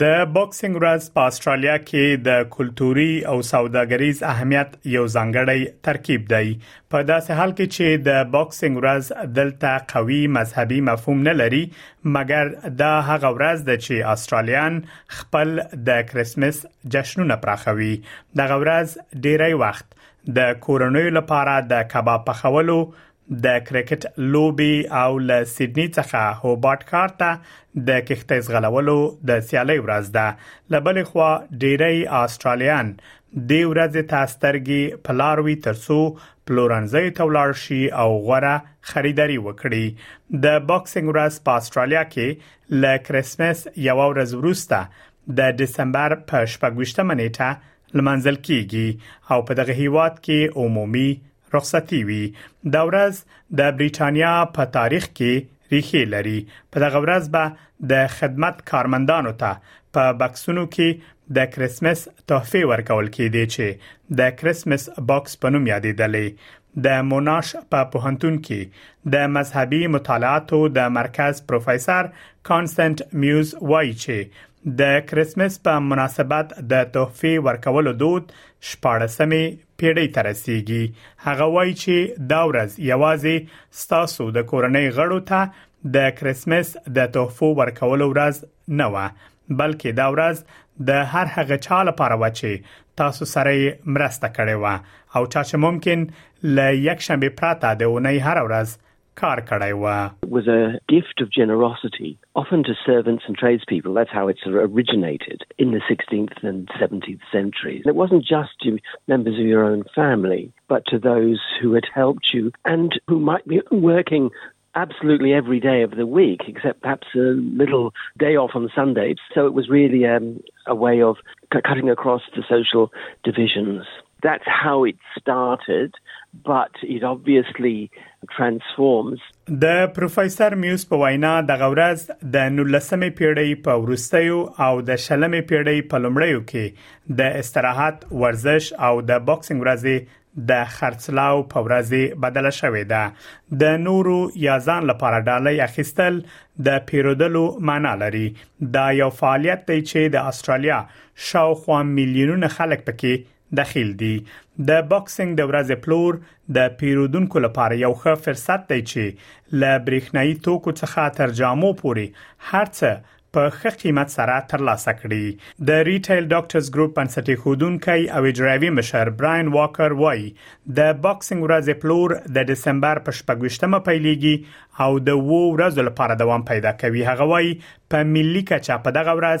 د باکسینګ ورځ په استرالیا کې د کلتوري او سوداګریز اهمیت یو ځانګړی ترکیب دی په داسې حال کې چې د باکسینګ ورځ دلته قوي مذهبي مفهوم نه لري مګر دا هغه ورځ ده چې استرالیان خپل د کریسمس جشنونه پراخوي دغه ورځ ډیری وخت د کورنۍ لپاره د کباب پخولو د کرکټ لوبي او له سیدنی څخه هوبارت ښار ته د کښتۍ زغلولو د سیالي ورځ ده لبلې خوا ډیری استرالیان دی ورځ ته سترګي پلاروي ترسو پلورنځي ته ولاړ شي او غوره خریداري وکړي د باکسینګ ورځ په استرالیا کې ل کریسمس یو ورځ وروسته د دسمبر په 28 نیټه لمانځل کیږي او په دغه هیواد کې عمومي رخصتي وي دا ورځ د بریټانیا په تاریخ کې ریښې لري په دغه ورځ به د خدمت کارمندانو ته په بکسونو کې د کریسمس تحفه ورکول کېدې چې د کریسمس باکس په نوم یادېدلې د موناش په پوهنتون کې د مذهبي مطالعاتو د مرکز پروفیسور کانستنټ میوز وایي چې د کریسمس په مناسبت د تحفې ورکولو دود 14مې پیړۍ ته رسیږي هغه وایي چې دا ورځ یوازې ستاسو د کورنۍ غړو ته د کریسمس د تحفو ورکولو ورځ نه و بلکې دا ورځ د هر هغه چا لپاره و چې تاسو سره مرسته کړې و او چا چې ممکن ل یک شنبه پرته د اونۍ هر ورځ It was a gift of generosity often to servants and tradespeople that's how it sort of originated in the 16th and 17th centuries it wasn't just to members of your own family but to those who had helped you and who might be working absolutely every day of the week, except perhaps a little day off on Sundays. So it was really um, a way of cutting across the social divisions. That's how it started, but it obviously transforms. د پروفیسور میوس په وینا د غورز د 19مې پیړۍ په ورستیو او د 20مې پیړۍ په لومړیو کې د استراحت ورزش او د باکسینګ ورځې د خرڅلاو په ورځې بدله شوې ده د نورو یا ځان لپاره ډالۍ اخیستل د پیرودلو معنا لري دا یو فعالیت دی چې د استرالیا شاوخوا میلیونونه خلک پکې دخیل دي د باکسینګ د ورځې پلور د پیرودونکو لپاره یو ښه فرصت دی چې له برېښنايي توکو څخه تر جامو پورې هرڅه په ښه قیمت سره ترلاسه کړي د ریټیل ډاکټرز ګروپ بنسټي خودونکي او اجرایوي مشر براین واکر وایي د باکسینګ ورځې پلور د دسمبر په 28مه پیلېږي او د وو ورځو لپاره دوام پیدا کوي هغه وایي په ملي کچه په دغه ورځ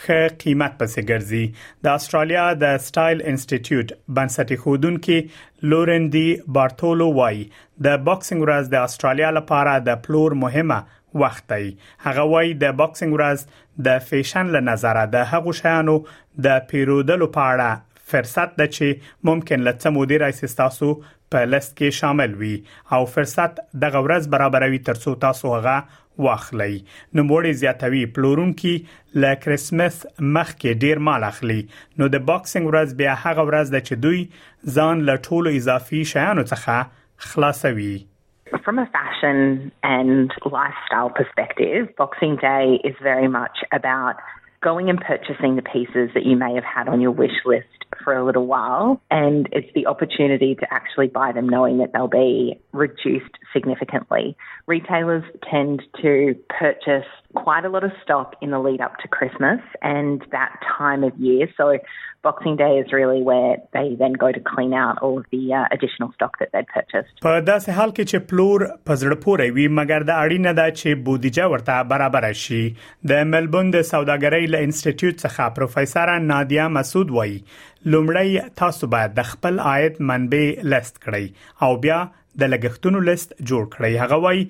ښه قیمت پسې ګرځي د استرالیا د سټایل انسټیټیوټ بنسټي خودونکو لورن دی بارتولو وای د باکسینګ ورځ د استرالیا لپاره د پلور مهمه وخت دی هغه وای د باکسینګ ورځ د فیشن له نظره د هغو شیانو د پیرودلو په اړه فرصت ده چې ممکن له څه مودې راځي تاسو په لست کې شامل وي او فرصت دغه ورځ برابروي ترڅو تاسو هغه واخلئ نوموړی زیاتوي پلورونکي له کریسمس مخکې ډیر مال اخلي نو د باکسینګ ورځ بیا هغه ورځ ده چې دوی ځان له ټولو اضافي شیانو څخه خلاصوي From a fashion and lifestyle perspective, Boxing Day is very much about going and purchasing the pieces that you may have had on your wish list for a little while. And it's the opportunity to actually buy them knowing that they'll be reduced significantly. Retailers tend to purchase quite a lot of stock in the lead up to Christmas and that time of year. So Boxing Day is really where they then go to clean out all of the uh, additional stock that they'd purchased. په داسې حال کې چې پلور په زړه پورې وي مګر د اړینه ده چې بودیجه ورته برابر شي د ملبون د سوداګرۍ له انسټیټیوټ څخه پروفیسور نادیا مسعود وایي لومړی تاسو باید د خپل عاید منبع لیست کړئ او بیا د لګښتونو لیست جوړ کړئ هغه وایي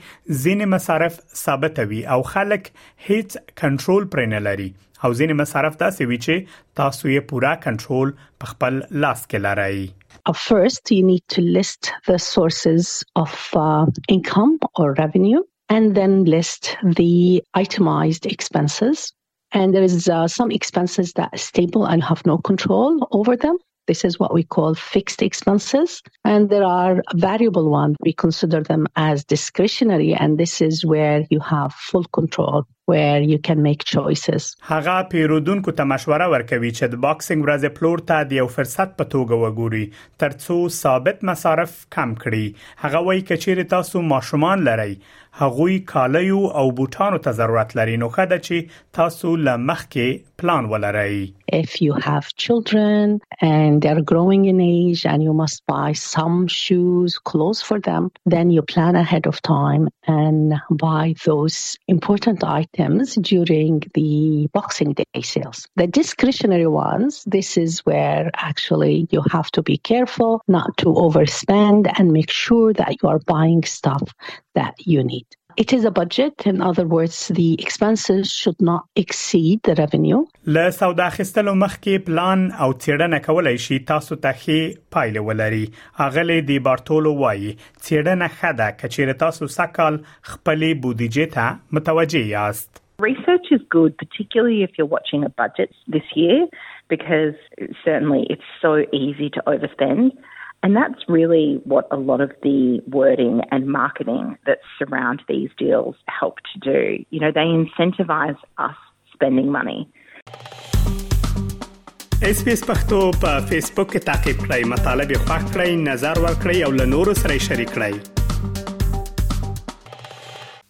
ځینې مصارف ثابت وي او خلک هیڅ کنټرول پر نه لري او ځینې مصارف داسې وي چې تاسو یې پوره کنټرول په خپل لاس کې لرئ Uh, first, you need to list the sources of uh, income or revenue. and then list the itemized expenses. And there is uh, some expenses that are stable and have no control over them. This is what we call fixed expenses. And there are variable ones. We consider them as discretionary. And this is where you have full control where you can make choices. هغه پیرودونکو ته مشوره ورکوي چې د باکسینګ ورځې پلور ته د یو فرصت په توګه وګوري ترڅو ثابت مصارف کم کړي هغه وایي کچېرې تاسو ماشومان لرئ هغوی کالیو او بوټانو ته ضرورت لري نو ښه ده چې تاسو له مخکې پلان ولرئ. if you have children and they're growing in age and you must buy some shoes, clothes for them, then you plan ahead of time and buy those important items during the Boxing Day sales. The discretionary ones, this is where actually you have to be careful not to overspend and make sure that you are buying stuff that you need. It is a budget. In other words, the expenses should not exceed the revenue. له سودا اخیستلو مخکې پلان او څېړنه کولای شي تاسو ته ښې پایلې ولري. اغلې دی بارتولو وایي، څېړنه ښه ده کچېرې تاسو سږکال خپلې بودیجې ته متوجه یاست. Research is good, particularly if you're watching a budget this year, because certainly it's so easy to overspend. And that's really what a lot of the wording and marketing that surround these deals help to do. You know, they incentivize us spending money. پښتو په فیسبوک کې تا کې پلی نظر ور کړی او سره شریک کړئ